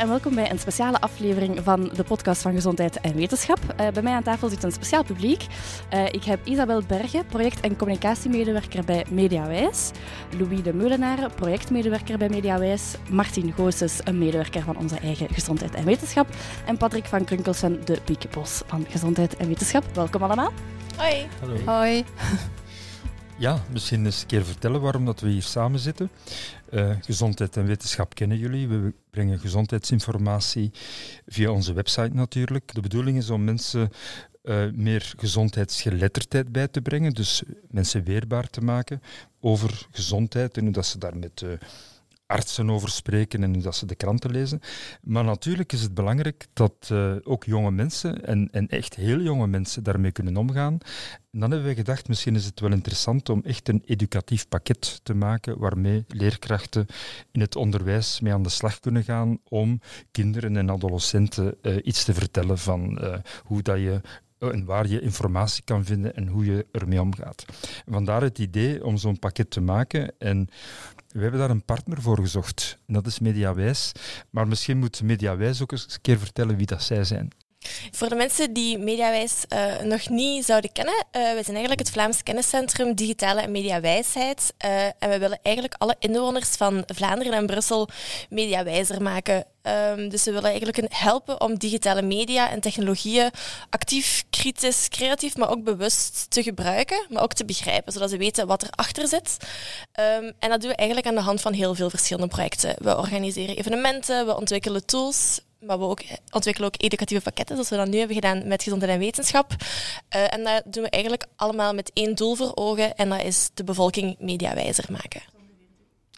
en welkom bij een speciale aflevering van de podcast van Gezondheid en Wetenschap. Uh, bij mij aan tafel zit een speciaal publiek. Uh, ik heb Isabel Bergen, project- en communicatiemedewerker bij Mediawijs. Louis de Meulenaar, projectmedewerker bij Mediawijs. Martin Goossens, een medewerker van onze eigen Gezondheid en Wetenschap. En Patrick van Krunkelsen, de Piekebos van Gezondheid en Wetenschap. Welkom allemaal. Hoi. Hallo. Hoi. Ja, misschien eens een keer vertellen waarom dat we hier samen zitten. Uh, gezondheid en wetenschap kennen jullie. We brengen gezondheidsinformatie via onze website natuurlijk. De bedoeling is om mensen uh, meer gezondheidsgeletterdheid bij te brengen, dus mensen weerbaar te maken over gezondheid en hoe dat ze daar met uh, artsen over spreken en dat ze de kranten lezen. Maar natuurlijk is het belangrijk dat uh, ook jonge mensen, en, en echt heel jonge mensen, daarmee kunnen omgaan. En dan hebben we gedacht, misschien is het wel interessant om echt een educatief pakket te maken waarmee leerkrachten in het onderwijs mee aan de slag kunnen gaan om kinderen en adolescenten uh, iets te vertellen van uh, hoe dat je en waar je informatie kan vinden en hoe je ermee omgaat. Vandaar het idee om zo'n pakket te maken. En we hebben daar een partner voor gezocht. En dat is Mediawijs. Maar misschien moet Mediawijs ook eens een keer vertellen wie dat zij zijn. Voor de mensen die Mediawijs uh, nog niet zouden kennen, uh, wij zijn eigenlijk het Vlaams Kenniscentrum Digitale en Mediawijsheid. Uh, en we willen eigenlijk alle inwoners van Vlaanderen en Brussel mediawijzer maken. Um, dus we willen eigenlijk helpen om digitale media en technologieën actief, kritisch, creatief, maar ook bewust te gebruiken, maar ook te begrijpen, zodat ze weten wat erachter zit. Um, en dat doen we eigenlijk aan de hand van heel veel verschillende projecten. We organiseren evenementen, we ontwikkelen tools, maar we ook ontwikkelen ook educatieve pakketten, zoals we dat nu hebben gedaan met gezondheid en wetenschap. Uh, en dat doen we eigenlijk allemaal met één doel voor ogen, en dat is de bevolking mediawijzer maken.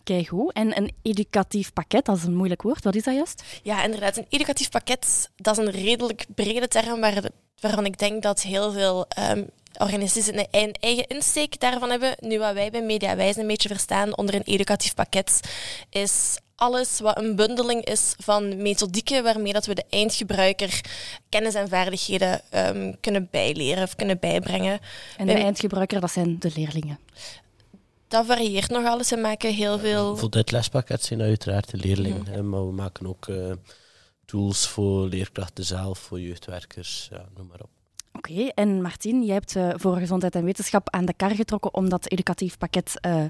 Kijk hoe. En een educatief pakket, dat is een moeilijk woord. Wat is dat juist? Ja, inderdaad. Een educatief pakket, dat is een redelijk brede term waar, waarvan ik denk dat heel veel um, organisaties een eigen insteek daarvan hebben. Nu, wat wij bij Mediawijs een beetje verstaan onder een educatief pakket, is alles wat een bundeling is van methodieken waarmee dat we de eindgebruiker kennis en vaardigheden um, kunnen bijleren of kunnen bijbrengen. En de eindgebruiker, dat zijn de leerlingen? Dat varieert nog alles. We maken heel veel... Voor dit lespakket zijn uiteraard de leerlingen, mm. maar we maken ook uh, tools voor leerkrachten zelf, voor jeugdwerkers, ja, noem maar op. Oké, okay, en Martin, jij hebt uh, voor gezondheid en wetenschap aan de kar getrokken om dat educatief pakket uh,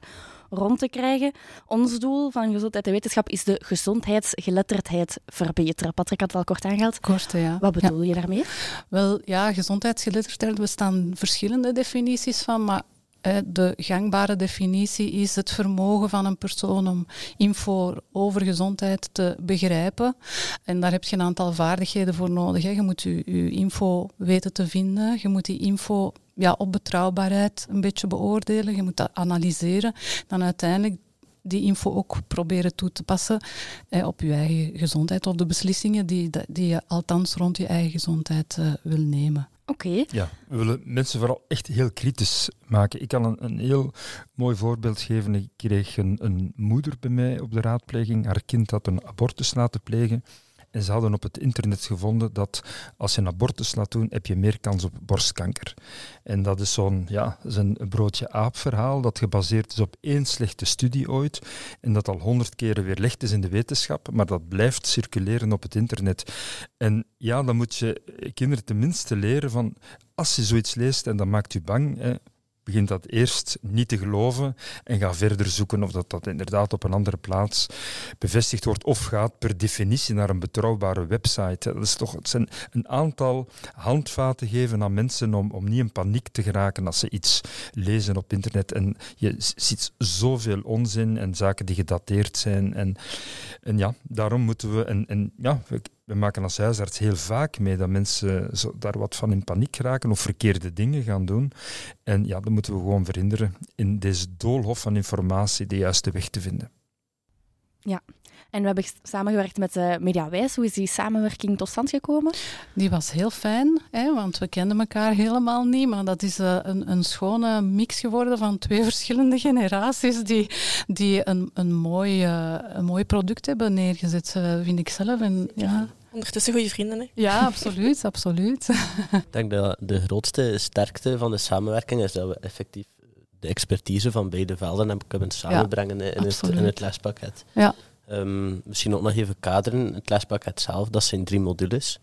rond te krijgen. Ons doel van gezondheid en wetenschap is de gezondheidsgeletterdheid verbeteren. Patrick had het al kort aangehaald. Kort, ja. Wat bedoel ja. je daarmee? Wel, ja, gezondheidsgeletterdheid bestaan verschillende definities van, maar de gangbare definitie is het vermogen van een persoon om info over gezondheid te begrijpen. En daar heb je een aantal vaardigheden voor nodig. Je moet je, je info weten te vinden. Je moet die info ja, op betrouwbaarheid een beetje beoordelen. Je moet dat analyseren. Dan uiteindelijk die info ook proberen toe te passen eh, op je eigen gezondheid of de beslissingen die, die je althans rond je eigen gezondheid uh, wil nemen. Oké. Okay. Ja, we willen mensen vooral echt heel kritisch maken. Ik kan een, een heel mooi voorbeeld geven. Ik kreeg een, een moeder bij mij op de raadpleging. Haar kind had een abortus laten plegen. En ze hadden op het internet gevonden dat als je een abortus laat doen, heb je meer kans op borstkanker. En dat is zo'n ja, broodje aap verhaal dat gebaseerd is op één slechte studie ooit en dat al honderd keren weerlegd is in de wetenschap, maar dat blijft circuleren op het internet. En ja, dan moet je kinderen tenminste leren van als je zoiets leest en dat maakt u bang, hè, begint dat eerst niet te geloven en ga verder zoeken of dat, dat inderdaad op een andere plaats bevestigd wordt of gaat per definitie naar een betrouwbare website. Dat is toch, een aantal handvaten geven aan mensen om, om niet in paniek te geraken als ze iets lezen op internet. En je ziet zoveel onzin en zaken die gedateerd zijn. En, en ja, daarom moeten we... En, en ja, we maken als huisarts heel vaak mee dat mensen zo daar wat van in paniek raken of verkeerde dingen gaan doen. En ja, dat moeten we gewoon verhinderen in deze doolhof van informatie de juiste weg te vinden. Ja, en we hebben samengewerkt met uh, Mediawijs. Hoe is die samenwerking tot stand gekomen? Die was heel fijn, hè, want we kenden elkaar helemaal niet. Maar dat is uh, een, een schone mix geworden van twee verschillende generaties die, die een, een, mooi, uh, een mooi product hebben neergezet, vind ik zelf. En, ja. Ondertussen goede vrienden, hè? Ja, absoluut, absoluut. ik denk dat de grootste sterkte van de samenwerking is dat we effectief de expertise van beide velden hebben kunnen samenbrengen ja, in, het, in het lespakket. Ja, Ehm, misschien ook nog even kaderen. Het lespakket zelf, dat zijn drie modules.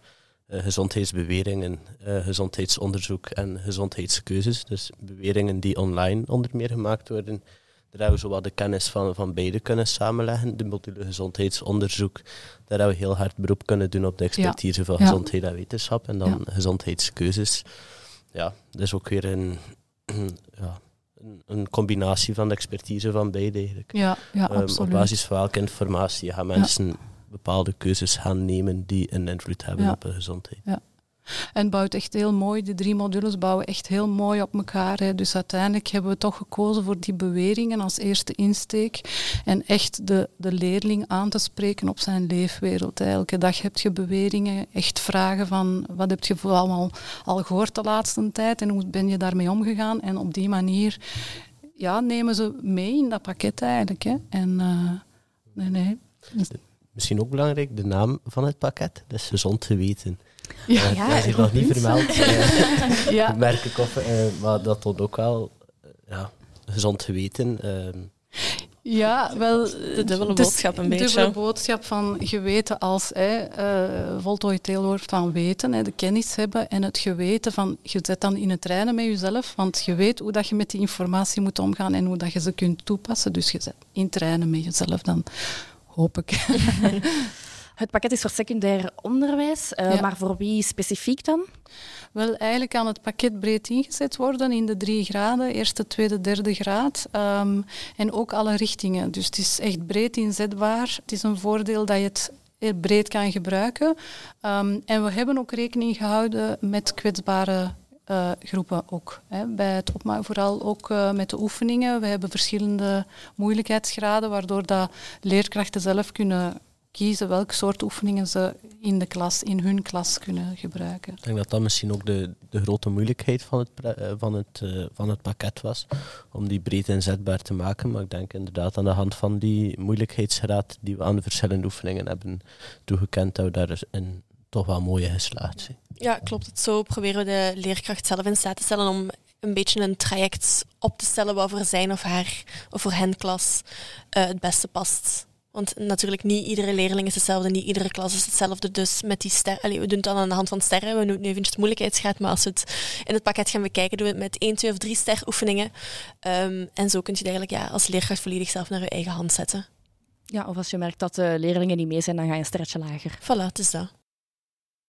Uh, gezondheidsbeweringen, uh, gezondheidsonderzoek en gezondheidskeuzes. Dus beweringen die online onder meer gemaakt worden. Daar hebben we zowel de kennis van, van beide kunnen samenleggen. De module gezondheidsonderzoek, daar hebben we heel hard beroep kunnen doen op de expertise van gezondheid en wetenschap. En dan gezondheidskeuzes. Ja, dat is ook weer een, ja, een, combinatie van de expertise van beide eigenlijk. Ja, ja absoluut. Op basis van welke informatie gaan mensen bepaalde keuzes gaan nemen die een invloed hebben op hun gezondheid. Ja. En bouwt echt heel mooi, die drie modules bouwen echt heel mooi op elkaar. Hè. Dus uiteindelijk hebben we toch gekozen voor die beweringen als eerste insteek. En echt de, de leerling aan te spreken op zijn leefwereld. Elke dag heb je beweringen, echt vragen van wat heb je allemaal al gehoord de laatste tijd en hoe ben je daarmee omgegaan. En op die manier ja, nemen ze mee in dat pakket eigenlijk. Hè. En uh, nee, nee. Misschien ook belangrijk, de naam van het pakket, dat is gezond geweten. Ja, uh, ja, dat is nog niet vermeld, uh, ja. merk ik uh, maar dat toont ook wel ja, gezond geweten. Ehm. ja, wel... De dubbele boodschap een beetje. De dubbele boodschap van geweten als hè, uh, voltooid deelwoord van weten, hè, de kennis hebben en het geweten van... Je zet dan in het trainen met jezelf, want je weet hoe dat je met die informatie moet omgaan en hoe dat je ze kunt toepassen. Dus je zet in trainen met jezelf dan hoop ik. Het pakket is voor secundair onderwijs, uh, maar voor wie specifiek dan? Wel, eigenlijk kan het pakket breed ingezet worden in de drie graden, eerste, tweede, derde graad. Um, en ook alle richtingen. Dus het is echt breed inzetbaar. Het is een voordeel dat je het breed kan gebruiken. Um, en we hebben ook rekening gehouden met kwetsbare uh, groepen ook. Hè. Bij het opmaken vooral ook uh, met de oefeningen. We hebben verschillende moeilijkheidsgraden, waardoor dat leerkrachten zelf kunnen kiezen welke soort oefeningen ze in de klas, in hun klas kunnen gebruiken. Ik denk dat dat misschien ook de, de grote moeilijkheid van het, uh, van, het, van het pakket was, om die breed inzetbaar te maken. Maar ik denk inderdaad aan de hand van die moeilijkheidsgraad die we aan de verschillende oefeningen hebben toegekend, dat we daarin toch wel mooie geslaagd zijn. Ja, klopt. Het zo proberen we de leerkracht zelf in staat te stellen om een beetje een traject op te stellen wat voor zijn of haar of voor hen klas uh, het beste past. Want natuurlijk, niet iedere leerling is hetzelfde, niet iedere klas is hetzelfde. Dus met die sterren, we doen het dan aan de hand van sterren, we doen nu eventjes de moeilijkheidsgraad, maar als we het in het pakket gaan bekijken, doen we het met één, twee of drie ster oefeningen. Um, en zo kun je het eigenlijk ja, als leerkracht volledig zelf naar je eigen hand zetten. Ja, of als je merkt dat de leerlingen niet mee zijn, dan ga je een sterretje lager. Voilà, het is dat.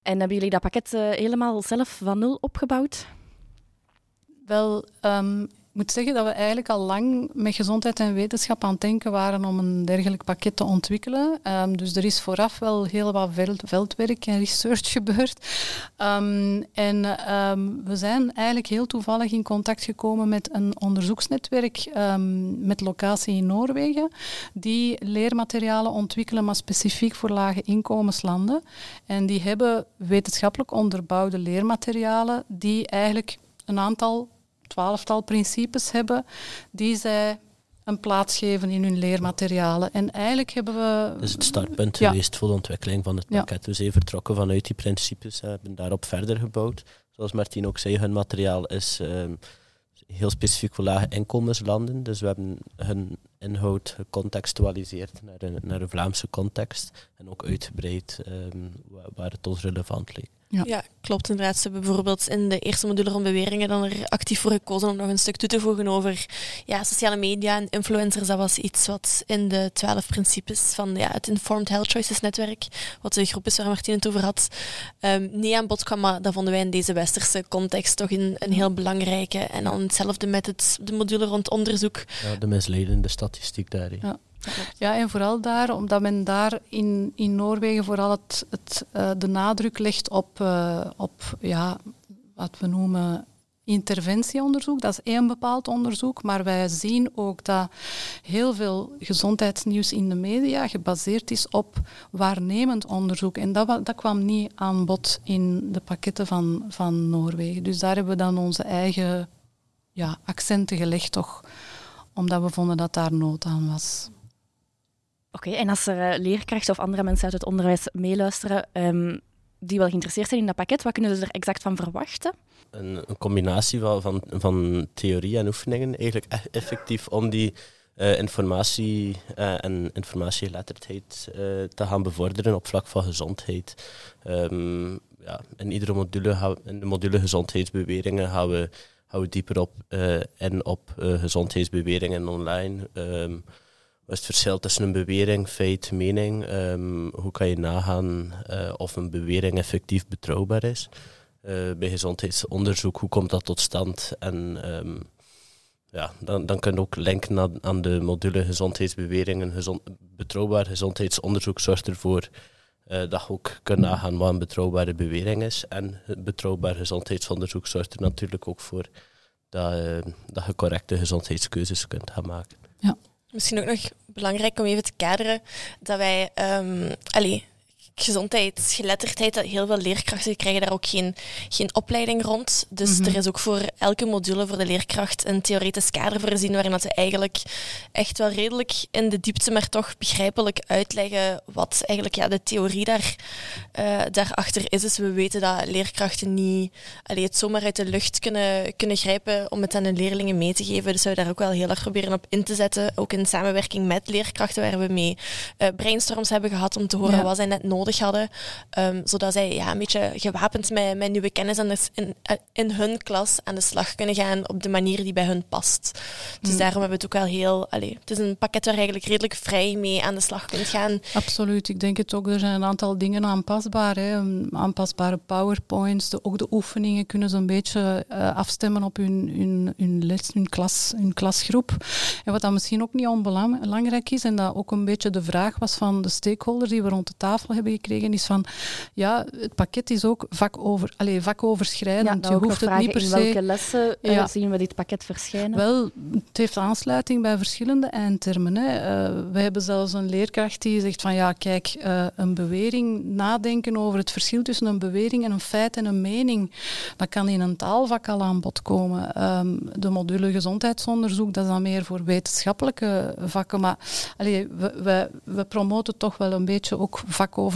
En hebben jullie dat pakket uh, helemaal zelf van nul opgebouwd? Wel, um, ik moet zeggen dat we eigenlijk al lang met gezondheid en wetenschap aan het denken waren om een dergelijk pakket te ontwikkelen. Um, dus er is vooraf wel heel wat veld, veldwerk en research gebeurd. Um, en we zijn eigenlijk heel toevallig in contact gekomen met een onderzoeksnetwerk met locatie in Noorwegen, die leermaterialen ontwikkelen, maar specifiek voor lage inkomenslanden. En die hebben wetenschappelijk onderbouwde leermaterialen die eigenlijk een aantal twaalftal principes hebben die zij een plaats geven in hun leermaterialen. En eigenlijk hebben we... Dat is het startpunt geweest voor de ontwikkeling van het pakket. Ja. We zijn vertrokken vanuit die principes en hebben daarop verder gebouwd. Zoals Martien ook zei, hun materiaal is um, heel specifiek voor lage inkomenslanden. Dus we hebben hun inhoud gecontextualiseerd naar een, naar een Vlaamse context en ook uitgebreid um, waar het ons relevant leek. Ja. ja. klopt inderdaad. Ze hebben bijvoorbeeld in de eerste module rond beweringen dan er actief voor gekozen om nog een stuk toe te voegen over ja, sociale media en influencers. Dat was iets wat in de twaalf principes van ja, het Informed Health Choices netwerk, wat de groep is waar Martien het over had, um, niet aan bod kwam. Maar dat vonden wij in deze westerse context toch een, een heel belangrijke. En dan hetzelfde met het, de module rond onderzoek. Ja, de misleidende Ja. Ja, en vooral daar, omdat men daar in, in Noorwegen vooral het, het, uh, de nadruk legt op, uh, op ja, wat we noemen interventieonderzoek. Dat is één bepaald onderzoek, maar wij zien ook dat heel veel gezondheidsnieuws in de media gebaseerd is op waarnemend onderzoek. En dat, dat kwam niet aan bod in de pakketten van, van Noorwegen. Dus daar hebben we dan onze eigen ja, accenten gelegd, toch, omdat we vonden dat daar nood aan was. Oké, en als er uh, leerkrachten of andere mensen uit het onderwijs meeluisteren um, die wel geïnteresseerd zijn in dat pakket, wat kunnen ze er exact van verwachten? Een, een combinatie van, van, van, theorie en oefeningen, eigenlijk e-, effectief om die uh, informatie uh, en informatiegeletterdheid uh, te gaan bevorderen op vlak van gezondheid. Um, ja, in iedere module, in de module gezondheidsbeweringen gaan we, we dieper op in op gezondheidsbeweringen online. Um, wat is het verschil tussen een bewering, feit, mening? Um, hoe kan je nagaan of een bewering effectief betrouwbaar is? bij gezondheidsonderzoek, hoe komt dat tot stand? En ja, dan, dan kun je ook linken aan, aan de module gezondheidsbeweringen. Gezond, betrouwbaar gezondheidsonderzoek zorgt ervoor dat je ook kunt nagaan wat een betrouwbare bewering is. En betrouwbaar gezondheidsonderzoek zorgt er natuurlijk ook voor dat, uh, dat je correcte gezondheidskeuzes kunt gaan maken. Ja. Misschien ook nog belangrijk om even te kaderen dat wij, um, allee, gezondheidsgeletterdheid, heel veel leerkrachten krijgen daar ook geen, geen opleiding rond. Dus mhm. er is ook voor elke module voor de leerkracht een theoretisch kader voorzien waarin dat ze eigenlijk echt wel redelijk in de diepte, maar toch begrijpelijk uitleggen wat eigenlijk ja, de theorie daar, uh, daarachter is. Dus we weten dat leerkrachten niet allee, het zomaar uit de lucht kunnen, kunnen grijpen om het aan hun leerlingen mee te geven. Dus we daar ook wel heel erg proberen op in te zetten, ook in samenwerking met leerkrachten, waar we mee uh, brainstorms hebben gehad om te horen wat zij net nodig hadden. Um, zodat zij ja, een beetje gewapend met, met nieuwe kennis in, eh, in hun klas aan de slag kunnen gaan op de manier die bij hun past. Dus mm. daarom hebben we het ook wel heel... Allez, het is een pakket waar je eigenlijk redelijk vrij mee aan de slag kunt gaan. Absoluut. Ik denk het ook. Er zijn een aantal dingen aanpasbaar. Hè. Aanpasbare powerpoints. De, ook de oefeningen kunnen ze een beetje uh, afstemmen op hun, hun, hun les, hun, klas, hun klasgroep. En wat dan misschien ook niet onbelangrijk is, en dat ook een beetje de vraag was van de stakeholders die we rond de tafel hebben gekregen, is van ja, het pakket is ook vakover, allez, vakoverschrijdend. Ja, je hoeft het niet per se. In welke lessen ja. zien we dit pakket verschijnen? Wel, het heeft aansluiting bij verschillende eindtermen. Hè. Uh, we hebben zelfs een leerkracht die zegt van ja, kijk, uh, een bewering, nadenken over het verschil tussen een bewering en een feit en een mening, dat kan in een taalvak al aan bod komen. Um, de module gezondheidsonderzoek, dat is dan meer voor wetenschappelijke vakken. Maar allee, we, we, we promoten toch wel een beetje ook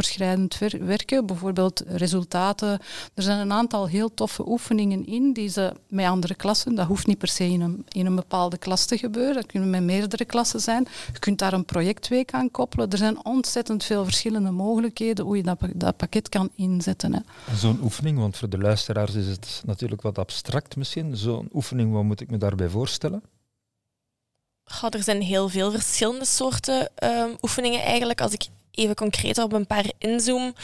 vakoverschrijdend werken, bijvoorbeeld resultaten. Er zijn een aantal heel toffe oefeningen in die ze met andere klassen, dat hoeft niet per se in een, in een bepaalde klas te gebeuren, dat kunnen met meerdere klassen zijn. Je kunt daar een projectweek aan koppelen. Er zijn ontzettend veel verschillende mogelijkheden hoe je dat, dat pakket kan inzetten. Zo'n oefening, want voor de luisteraars is het natuurlijk wat abstract misschien. Zo'n oefening, wat moet ik me daarbij voorstellen? er zijn heel veel verschillende soorten um, oefeningen eigenlijk. Als ik even concreter op een paar inzoom.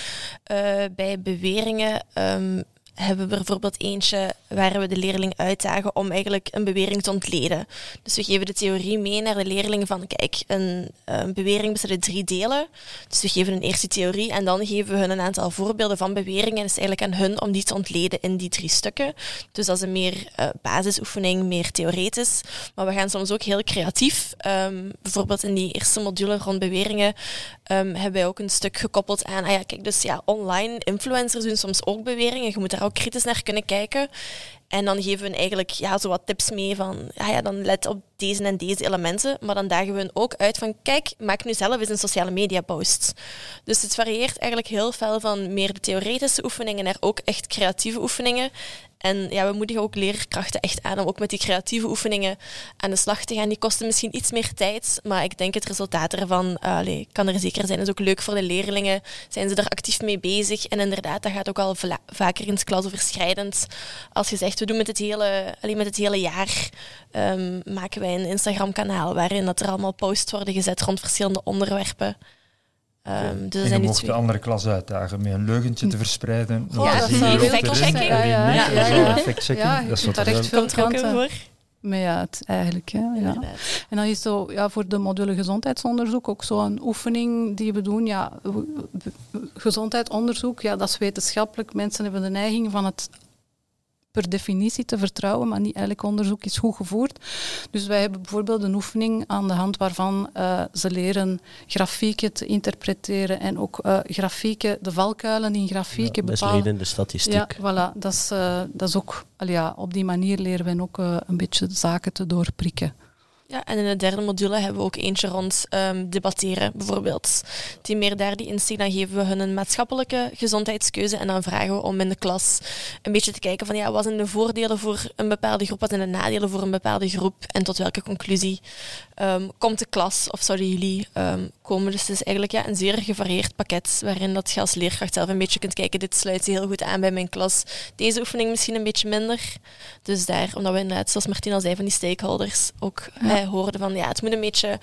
Uh, bij beweringen um, hebben we bijvoorbeeld eentje waar we de leerling uitdagen om eigenlijk een bewering te ontleden. Dus we geven de theorie mee naar de leerling van, kijk, een, een bewering bestaat uit drie delen. Dus we geven een eerste theorie en dan geven we hun een aantal voorbeelden van beweringen. En het is eigenlijk aan hun om die te ontleden in die drie stukken. Dus dat is een meer uh, basisoefening, meer theoretisch. Maar we gaan soms ook heel creatief. Um, bijvoorbeeld in die eerste module rond beweringen um, hebben wij ook een stuk gekoppeld aan, ah ja, kijk, dus ja, online influencers doen soms ook beweringen. Je moet daar ook kritisch naar kunnen kijken. En dan geven we eigenlijk ja, zo wat tips mee van, ja, ja, dan let op deze en deze elementen. Maar dan dagen we hen ook uit van, kijk, maak nu zelf eens een sociale media post. Dus het varieert eigenlijk heel veel van meer de theoretische oefeningen naar ook echt creatieve oefeningen. En ja, we moedigen ook leerkrachten echt aan om ook met die creatieve oefeningen aan de slag te gaan. Die kosten misschien iets meer tijd, maar ik denk het resultaat ervan uh, kan er zeker zijn. Is ook leuk voor de leerlingen. Zijn ze er actief mee bezig? En inderdaad, dat gaat ook al vaker in het klasoverschrijdend. Als je zegt, we doen met het hele, allee, met het hele jaar, um, maken wij een Instagram-kanaal waarin dat er allemaal posts worden gezet rond verschillende onderwerpen. Um, dus en je mocht de andere klas uitdagen met een leugentje te verspreiden. Oh, ja, dat is fact-checking. Ja, ja, ja. ja, ja. dat is wat er echt veel kanten voor. Maar ja, het, eigenlijk. Hè, ja. En dan is zo, ja, voor de module gezondheidsonderzoek ook zo'n oefening die we doen. Ja, gezondheidsonderzoek, ja, dat is wetenschappelijk. Mensen hebben de neiging van het per definitie te vertrouwen, maar niet elk onderzoek is goed gevoerd. Dus wij hebben bijvoorbeeld een oefening aan de hand waarvan uh, ze leren grafieken te interpreteren en ook uh, grafieken, de valkuilen in grafieken ja, bepalen. de statistiek. Ja, voilà. Dat is, uh, dat is ook, al ja, op die manier leren wij ook een beetje zaken te doorprikken. Ja, en in de derde module hebben we ook eentje rond ehm, debatteren, bijvoorbeeld. Die meer daar die insteek, dan geven we hun een maatschappelijke gezondheidskeuze en dan vragen we om in de klas een beetje te kijken van ja, wat zijn de voordelen voor een bepaalde groep, wat zijn de nadelen voor een bepaalde groep en tot welke conclusie ehm, komt de klas of zouden jullie ehm, komen. Dus het is eigenlijk ja, een zeer gevarieerd pakket waarin dat je als leerkracht zelf een beetje kunt kijken, dit sluit heel goed aan bij mijn klas. Deze oefening misschien een beetje minder. Dus daar, omdat we inderdaad, zoals Martina zei, van die stakeholders ook ja. hoorden van ja, het moet een beetje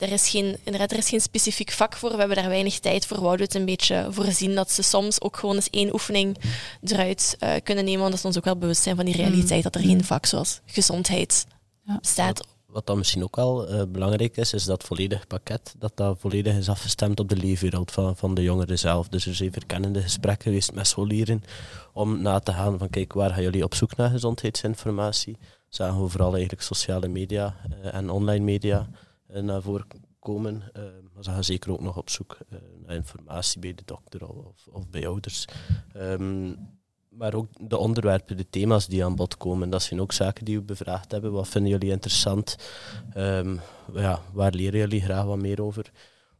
er is, geen, inderdaad, er is geen specifiek vak voor. We hebben daar weinig tijd voor. We wouden het een beetje voorzien dat ze soms ook gewoon eens één oefening eruit uh, kunnen nemen. Want dat ze ons ook wel bewust zijn van die realiteit dat er geen vak zoals gezondheid ja. bestaat. Wat dan misschien ook wel uh, belangrijk is, is dat volledig pakket, dat dat volledig is afgestemd op de leefwereld van, van de jongeren zelf. Dus er zijn verkennende gesprekken geweest met scholieren om na te gaan van kijk, waar gaan jullie op zoek naar gezondheidsinformatie? Zagen we vooral eigenlijk sociale media uh, en online media uh, naar voren komen. maar ze gaan zeker ook nog op zoek naar informatie bij de dokter of, of bij ouders. Um, maar ook de onderwerpen, de thema's die aan bod komen, dat zijn ook zaken die we bevraagd hebben. Wat vinden jullie interessant? Um, ja, waar leren jullie graag wat meer over?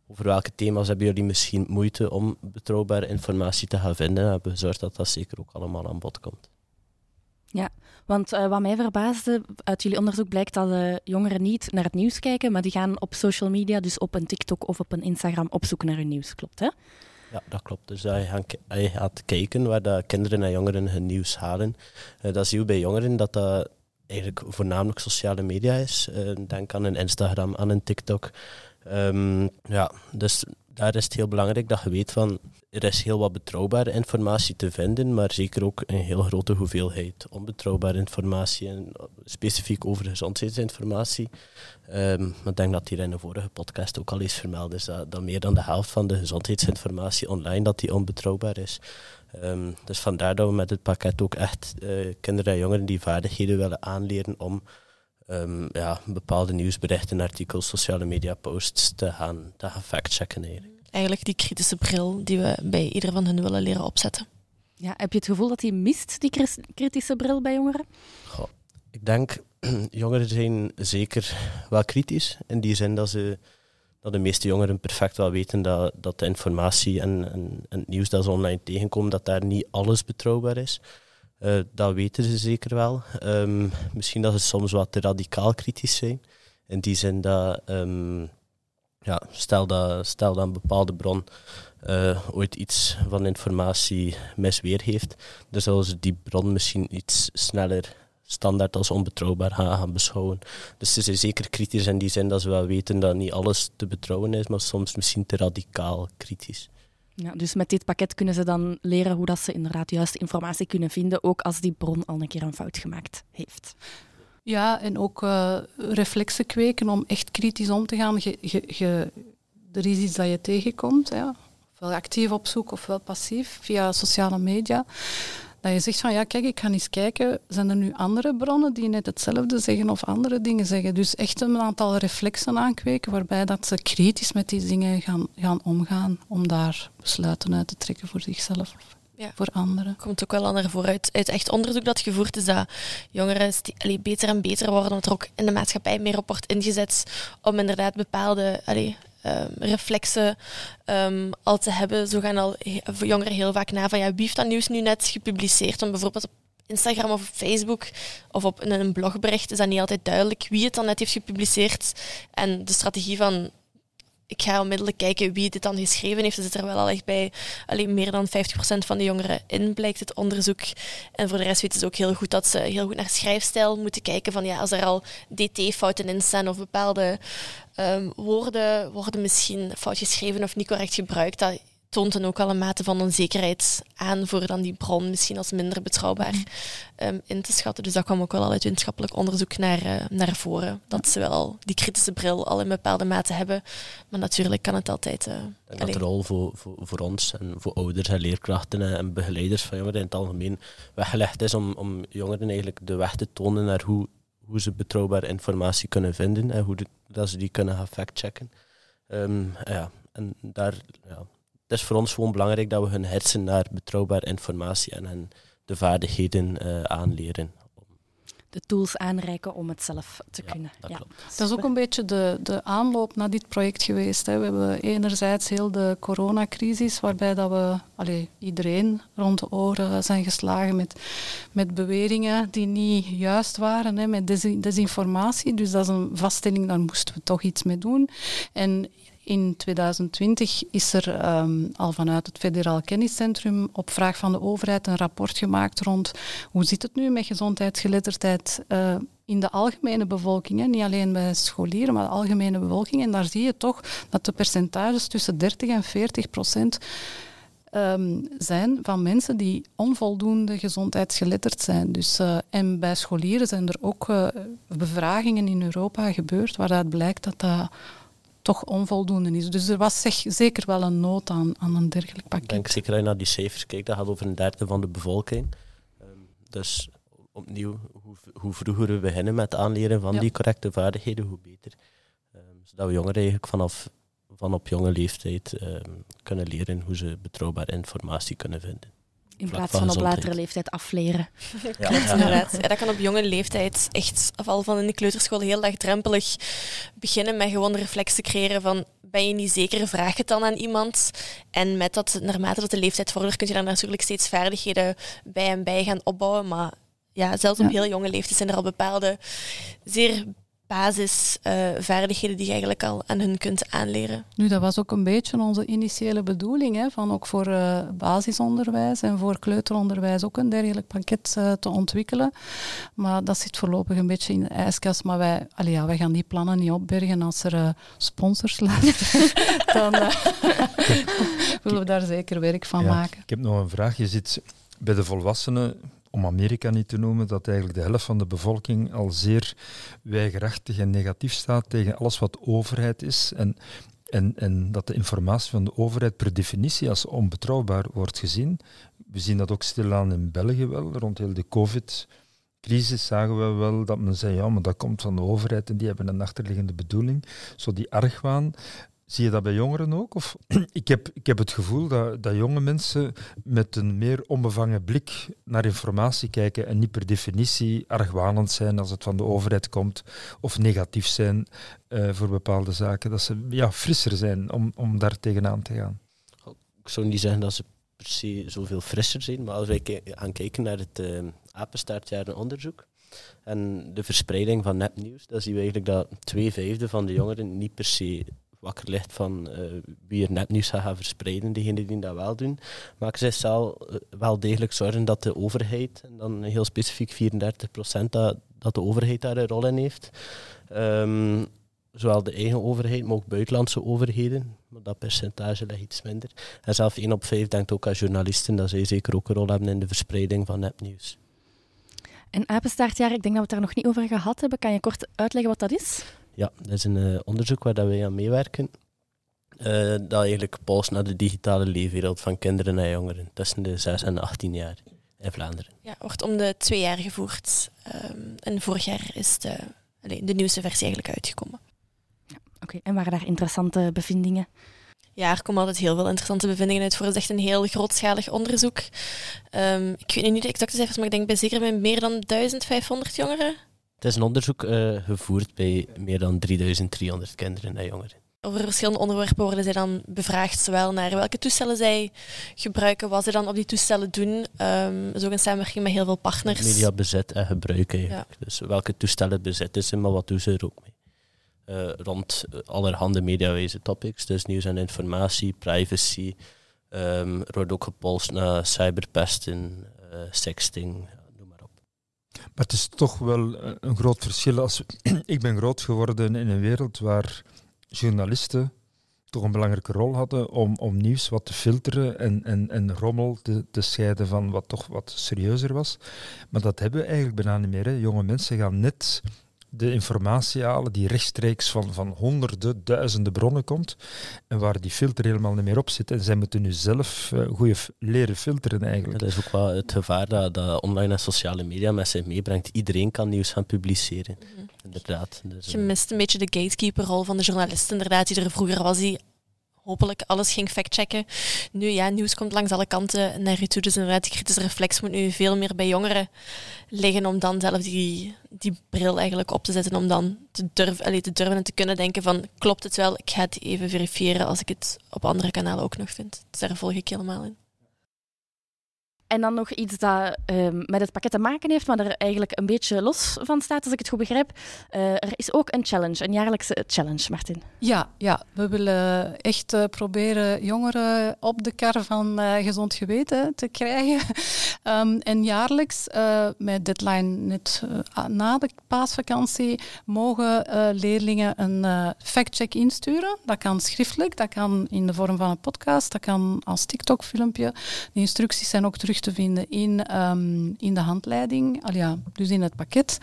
Over welke thema's hebben jullie misschien moeite om betrouwbare informatie te gaan vinden? We hebben gezorgd dat dat zeker ook allemaal aan bod komt. Ja, want uh, wat mij verbaasde, uit jullie onderzoek blijkt dat de jongeren niet naar het nieuws kijken, maar die gaan op social media, dus op een TikTok of op een Instagram, op zoek naar hun nieuws. Klopt, hè? Ja, dat klopt. Dus je gaat, gaat kijken waar de kinderen en jongeren hun nieuws halen. Uh, dat zie je bij jongeren dat dat eigenlijk voornamelijk sociale media is. Uh, denk aan een Instagram, aan een TikTok. Um, ja, dus daar is het heel belangrijk dat je weet van er is heel wat betrouwbare informatie te vinden, maar zeker ook een heel grote hoeveelheid onbetrouwbare informatie, en specifiek over gezondheidsinformatie. Um, ik denk dat hier in de vorige podcast ook al eens vermeld is dat, meer dan de helft van de gezondheidsinformatie online dat die onbetrouwbaar is. Um, dus vandaar dat we met het pakket ook echt uh, kinderen en jongeren die vaardigheden willen aanleren om um, ja, bepaalde nieuwsberichten, artikels, sociale media posts te gaan, te gaan factchecken. Eigenlijk eigenlijk die kritische bril die we bij ieder van hen willen leren opzetten. Ja, heb je het gevoel dat die mist, die kritische bril bij jongeren? Goh, ik denk, jongeren zijn zeker wel kritisch. In die zin dat, ze, dat de meeste jongeren perfect wel weten dat, dat de informatie en, en, en het nieuws dat ze online tegenkomen, dat daar niet alles betrouwbaar is. Uh, dat weten ze zeker wel. Um, misschien dat ze soms wat te radicaal kritisch zijn. In die zin dat um, ja, stel, dat, stel dat een bepaalde bron uh, ooit iets van informatie misweer heeft, dan zullen ze die bron misschien iets sneller standaard als onbetrouwbaar gaan, gaan beschouwen. Dus ze zijn zeker kritisch in die zin dat ze wel weten dat niet alles te betrouwen is, maar soms misschien te radicaal kritisch. Ja, dus met dit pakket kunnen ze dan leren hoe dat ze inderdaad juiste informatie kunnen vinden, ook als die bron al een keer een fout gemaakt heeft. Ja, en ook uh, reflexen kweken om echt kritisch om te gaan. Je, je, er is iets dat je tegenkomt, ja. ofwel actief op zoek ofwel passief via sociale media. Dat je zegt van ja, kijk, ik ga eens kijken, zijn er nu andere bronnen die net hetzelfde zeggen of andere dingen zeggen? Dus echt een aantal reflexen aankweken waarbij dat ze kritisch met die dingen gaan, gaan omgaan om daar besluiten uit te trekken voor zichzelf ja. voor anderen. Komt ook wel aan naar vooruit. Uit echt onderzoek dat gevoerd is dat jongeren allee, beter en beter worden, dat er ook in de maatschappij meer op wordt ingezet om inderdaad bepaalde allee, um, reflexen um, al te hebben. Zo gaan al jongeren heel vaak na van ja, wie heeft dat nieuws nu net gepubliceerd? Om bijvoorbeeld op Instagram of op Facebook of op een blogbericht is dat niet altijd duidelijk wie het dan net heeft gepubliceerd. En de strategie van ik ga onmiddellijk kijken wie dit dan geschreven heeft. Er zit er wel al echt bij alleen meer dan 50% van de jongeren in, blijkt het onderzoek. En voor de rest weten ze ook heel goed dat ze heel goed naar schrijfstijl moeten kijken. Van ja, als er al dt-fouten in staan of bepaalde um, woorden worden misschien fout geschreven of niet correct gebruikt, dat toont dan ook al een mate van onzekerheid aan voor dan die bron misschien als minder betrouwbaar um, in te schatten. Dus dat kwam ook wel al uit wetenschappelijk onderzoek naar, uh, naar voren. Dat ze wel al die kritische bril al in bepaalde mate hebben. Maar natuurlijk kan het altijd... Uh, dat de rol voor, voor, voor, ons en voor ouders en leerkrachten en begeleiders van jongeren in het algemeen weggelegd is om, om jongeren eigenlijk de weg te tonen naar hoe, hoe ze betrouwbare informatie kunnen vinden en hoe dat ze die kunnen gaan factchecken. Um, ja, en daar... Ja, het is voor ons gewoon belangrijk dat we hun hersen naar betrouwbare informatie en hen de vaardigheden uh, aanleren. de tools aanreiken om het zelf te Ja, kunnen. dat Ja. klopt. Dat is ook een beetje de, de aanloop naar dit project geweest. Hè. We hebben enerzijds heel de coronacrisis, waarbij dat we allee, iedereen rond de oren zijn geslagen met, met beweringen die niet juist waren, hè, met desin- desinformatie. Dus dat is een vaststelling, daar moesten we toch iets mee doen. En in 2020 is er ehm, al vanuit het Federaal Kenniscentrum op vraag van de overheid een rapport gemaakt rond hoe zit het nu met gezondheidsgeletterdheid eh, in de algemene bevolking, hè? niet alleen bij scholieren, maar de algemene bevolking. En daar zie je toch dat de percentages tussen 30 en 40 procent ehm, zijn van mensen die onvoldoende gezondheidsgeletterd zijn. Dus, eh, en bij scholieren zijn er ook eh, bevragingen in Europa gebeurd waaruit blijkt dat dat toch onvoldoende is. Dus er was zeg, zeker wel een nood aan, aan een dergelijk Ik pakket. denk zeker als je naar die cijfers kijkt, dat gaat over een derde van de bevolking. Ehm, dus opnieuw, hoe, hoe vroeger we beginnen met aanleren van Ja. die correcte vaardigheden, hoe beter. Ehm, zodat we jongeren eigenlijk vanaf van op jonge leeftijd ehm, kunnen leren hoe ze betrouwbare informatie kunnen vinden. In Vlak plaats van van op latere leeftijd afleren. Klopt, inderdaad. Ja, dat kan op jonge leeftijd echt, al van in de kleuterschool, heel laagdrempelig beginnen met gewoon de reflex te creëren van ben je niet zeker, vraag het dan aan iemand. En met dat, naarmate dat de leeftijd vordert, kun je daar natuurlijk steeds vaardigheden bij en bij gaan opbouwen. Maar ja, zelfs op Ja. heel jonge leeftijd zijn er al bepaalde zeer basisvaardigheden die je eigenlijk al aan hun kunt aanleren. Nu, dat was ook een beetje onze initiële bedoeling, hè, van ook voor eh, basisonderwijs en voor kleuteronderwijs ook een dergelijk pakket eh, te ontwikkelen. Maar dat zit voorlopig een beetje in de ijskast. Maar wij, allee, ja, wij gaan die plannen niet opbergen als er eh, sponsors luisteren. dan willen we daar zeker werk van Ja. maken. Ik heb nog een vraag. Je zit bij de volwassenen, om Amerika niet te noemen, dat eigenlijk de helft van de bevolking al zeer weigerachtig en negatief staat tegen alles wat overheid is. En, en, en dat de informatie van de overheid per definitie als onbetrouwbaar wordt gezien. We zien dat ook stilaan in België wel, rond heel de COVID-crisis zagen we wel dat men zei, ja, maar dat komt van de overheid en die hebben een achterliggende bedoeling. Zo die argwaan. Zie je dat bij jongeren ook? Of, ik, heb, ik heb het gevoel dat, dat jonge mensen met een meer onbevangen blik naar informatie kijken en niet per definitie argwanend zijn als het van de overheid komt of negatief zijn eh, voor bepaalde zaken. Dat ze ja, frisser zijn om, om daar tegenaan te gaan. Ik zou niet zeggen dat ze per se zoveel frisser zijn, maar als wij gaan kijken naar het uh, apenstaartjarenonderzoek en de verspreiding van nepnieuws, dan zien we eigenlijk dat twee vijfde van de jongeren niet per se wakker ligt van uh, wie er nepnieuws gaat gaan verspreiden, degenen die dat wel doen. Zij zal uh, wel degelijk zorgen dat de overheid, en dan heel specifiek 34%, dat, dat de overheid daar een rol in heeft. Um, zowel de eigen overheid, maar ook buitenlandse overheden. Maar dat percentage ligt iets minder. En zelf 1 op 5 denkt ook aan journalisten dat zij zeker ook een rol hebben in de verspreiding van nepnieuws. En apenstaartjaar, ik denk dat we het daar nog niet over gehad hebben. Kan je kort uitleggen wat dat is? Ja, dat is een uh, onderzoek waar dat wij aan meewerken. Uh, dat eigenlijk polst naar de digitale leefwereld van kinderen en jongeren tussen de 6 en 18 jaar in Vlaanderen. Ja, wordt om de twee jaar gevoerd. Um, en vorig jaar is de, de nieuwste versie eigenlijk uitgekomen. Ja, Oké, okay. en waren daar interessante bevindingen? Ja, er komen altijd heel veel interessante bevindingen uit voor. Het is echt een heel grootschalig onderzoek. Um, ik weet niet de exacte cijfers, maar ik denk bij zeker bij meer dan 1500 jongeren. Het is een onderzoek uh, gevoerd bij meer dan 3300 kinderen en jongeren. Over verschillende onderwerpen worden zij dan bevraagd, zowel naar welke toestellen zij gebruiken, wat ze dan op die toestellen doen. Um, dus ook in samenwerking met heel veel partners. Media bezit en gebruik eigenlijk. Ja. Dus welke toestellen bezitten ze, maar wat doen ze er ook mee? Uh, rond allerhande mediawijze topics, dus nieuws en informatie, privacy. Um, er wordt ook gepolst naar cyberpesten, uh, sexting. Maar het is toch wel een groot verschil. Als ik ben groot geworden in een wereld waar journalisten toch een belangrijke rol hadden om, om nieuws wat te filteren en, en, en rommel te, te scheiden van wat toch wat serieuzer was. Maar dat hebben we eigenlijk bijna niet meer. Jonge mensen gaan net de informatie halen die rechtstreeks van, van honderden, duizenden bronnen komt en waar die filter helemaal niet meer op zit. En zij moeten nu zelf uh, goed leren filteren eigenlijk. Dat is ook wel het gevaar dat, dat online en sociale media met zich meebrengt. Iedereen kan nieuws gaan publiceren, mm -hmm. inderdaad. Dus, Je mist een beetje de gatekeeper-rol van de journalist, inderdaad, die er vroeger was, die hopelijk alles ging factchecken. Nu ja, nieuws komt langs alle kanten naar u toe. Dus inderdaad, die kritische reflex moet nu veel meer bij jongeren liggen om dan zelf die, die bril eigenlijk op te zetten. Om dan te durven, allee, te durven en te kunnen denken van klopt het wel, ik ga het even verifiëren als ik het op andere kanalen ook nog vind. Dus daar volg ik helemaal in. En dan nog iets dat um, met het pakket te maken heeft, maar er eigenlijk een beetje los van staat, als ik het goed begrijp. Uh, er is ook een challenge, een jaarlijkse challenge, Martin. Ja, ja. we willen echt uh, proberen jongeren op de kar van uh, gezond geweten te krijgen. um, en jaarlijks, met deadline net na de paasvakantie, mogen leerlingen een factcheck insturen. Dat kan schriftelijk, dat kan in de vorm van een podcast, dat kan als TikTok-filmpje. De instructies zijn ook terug te vinden in, um, in de handleiding, al ja, dus in het pakket.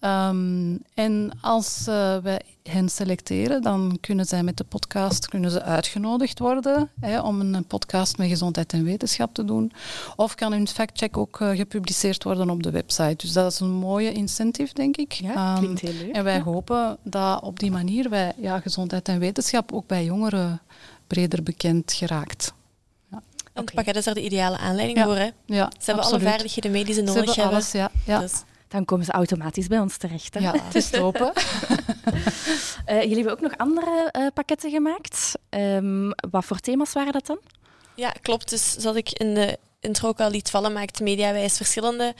Um, en als uh, wij hen selecteren, dan kunnen zij met de podcast kunnen ze uitgenodigd worden hè, om een podcast met gezondheid en wetenschap te doen. Of kan hun factcheck ook uh, gepubliceerd worden op de website. Dus dat is een mooie incentive, denk ik. Ja, klinkt heel leuk. En wij ja. hopen dat op die manier wij ja, gezondheid en wetenschap ook bij jongeren breder bekend geraakt. En het pakket is er de ideale aanleiding ja. voor. Hè? Ja, ze hebben absoluut. alle vaardigheden mee die ze nodig ze hebben. Alles, ja. ja. Dus. Dan komen ze automatisch bij ons terecht. Hè? Ja, het is open. uh, jullie hebben ook nog andere uh, pakketten gemaakt. Um, wat voor thema's waren dat dan? Ja, klopt. Dus zoals ik in de intro ook al liet vallen, maakt Mediawijs verschillende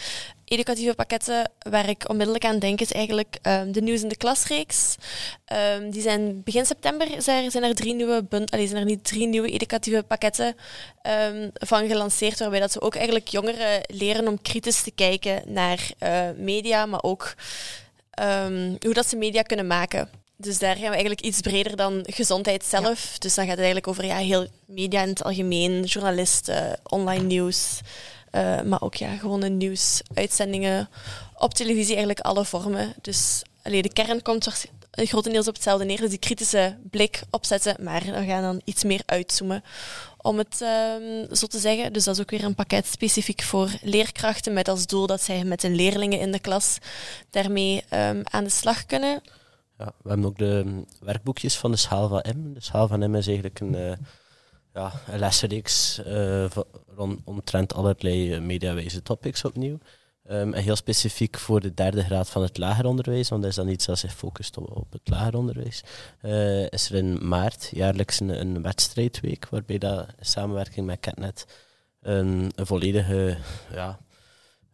educatieve pakketten. Waar ik onmiddellijk aan denk is eigenlijk um, de Nieuws in de Klasreeks. Um, die zijn begin september zijn er, drie nieuwe bund, allee, zijn er niet drie nieuwe educatieve pakketten um, van gelanceerd, waarbij dat ze ook eigenlijk jongeren leren om kritisch te kijken naar uh, media, maar ook hoe dat ze media kunnen maken. Dus daar gaan we eigenlijk iets breder dan gezondheid zelf. Ja. Dus dan gaat het eigenlijk over ja, heel media in het algemeen, journalisten, online nieuws. Uh, maar ook ja, gewone nieuwsuitzendingen op televisie, eigenlijk alle vormen. Dus allee, de kern komt grotendeels op hetzelfde neer. Dus die kritische blik opzetten, maar we gaan dan iets meer uitzoomen. Om het um, zo te zeggen. Dus dat is ook weer een pakket specifiek voor leerkrachten. Met als doel dat zij met de leerlingen in de klas daarmee um, aan de slag kunnen. Ja, we hebben ook de werkboekjes van de schaal van M. De schaal van M is eigenlijk een, uh, ja, een lessenreeks uh, rond, omtrent allerlei mediawijze topics opnieuw. Um, en heel specifiek voor de derde graad van het lager onderwijs, want dat is dan iets dat zich focust op, het lager onderwijs. Is er in maart jaarlijks een, wedstrijdweek, waarbij dat in samenwerking met Catnet een, volledige ja,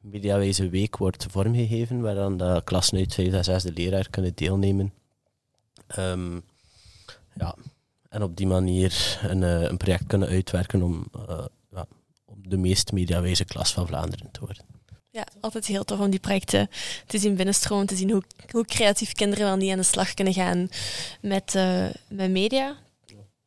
mediawijze week wordt vormgegeven, waar dan de klassen uit 5 en 6 leraar kunnen deelnemen. Um, ja, en op die manier een, uh, een project kunnen uitwerken om, uh, ja, om de meest mediawijze klas van Vlaanderen te worden. Ja, altijd heel tof om die projecten te zien binnenstromen, te zien hoe, hoe creatief kinderen wel niet aan de slag kunnen gaan met, uh, met media.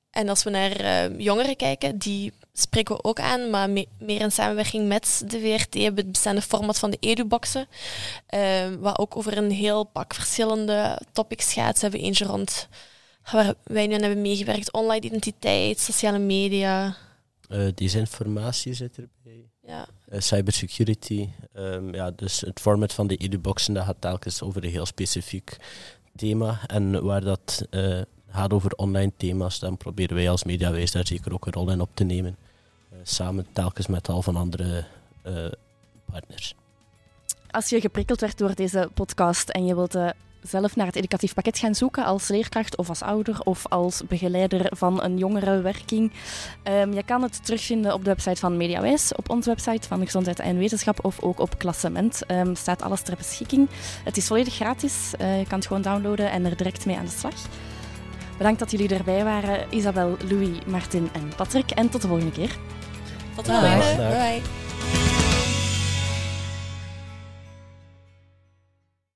En als we naar jongeren kijken, die spreken we ook aan, maar me meer in samenwerking met de VRT hebben het bestaande format van de eduboxen, uh, wat ook over een heel pak verschillende topics gaat. Ze hebben eentje rond waar wij nu aan hebben meegewerkt, online identiteit, sociale media. Uh, desinformatie zit erbij. Ja. Uh, cybersecurity. Um, ja, dus het format van de eduboxen dat gaat telkens over een heel specifiek thema. En waar dat uh, gaat over online thema's, dan proberen wij als mediawijs daar zeker ook een rol in op te nemen. Uh, samen telkens met al van andere uh, partners. Als je geprikkeld werd door deze podcast en je wilt zelf naar het educatief pakket gaan zoeken als leerkracht of als ouder of als begeleider van een jongerenwerking, um, je kan het terugvinden op de website van Mediawijs, op onze website van Gezondheid en Wetenschap of ook op Klassement. Um, staat alles ter beschikking. Het is volledig gratis. je kan het gewoon downloaden en er direct mee aan de slag. Bedankt dat jullie erbij waren, Isabel, Louis, Martin en Patrick. En tot de volgende keer. Tot de volgende. Bye. Bye.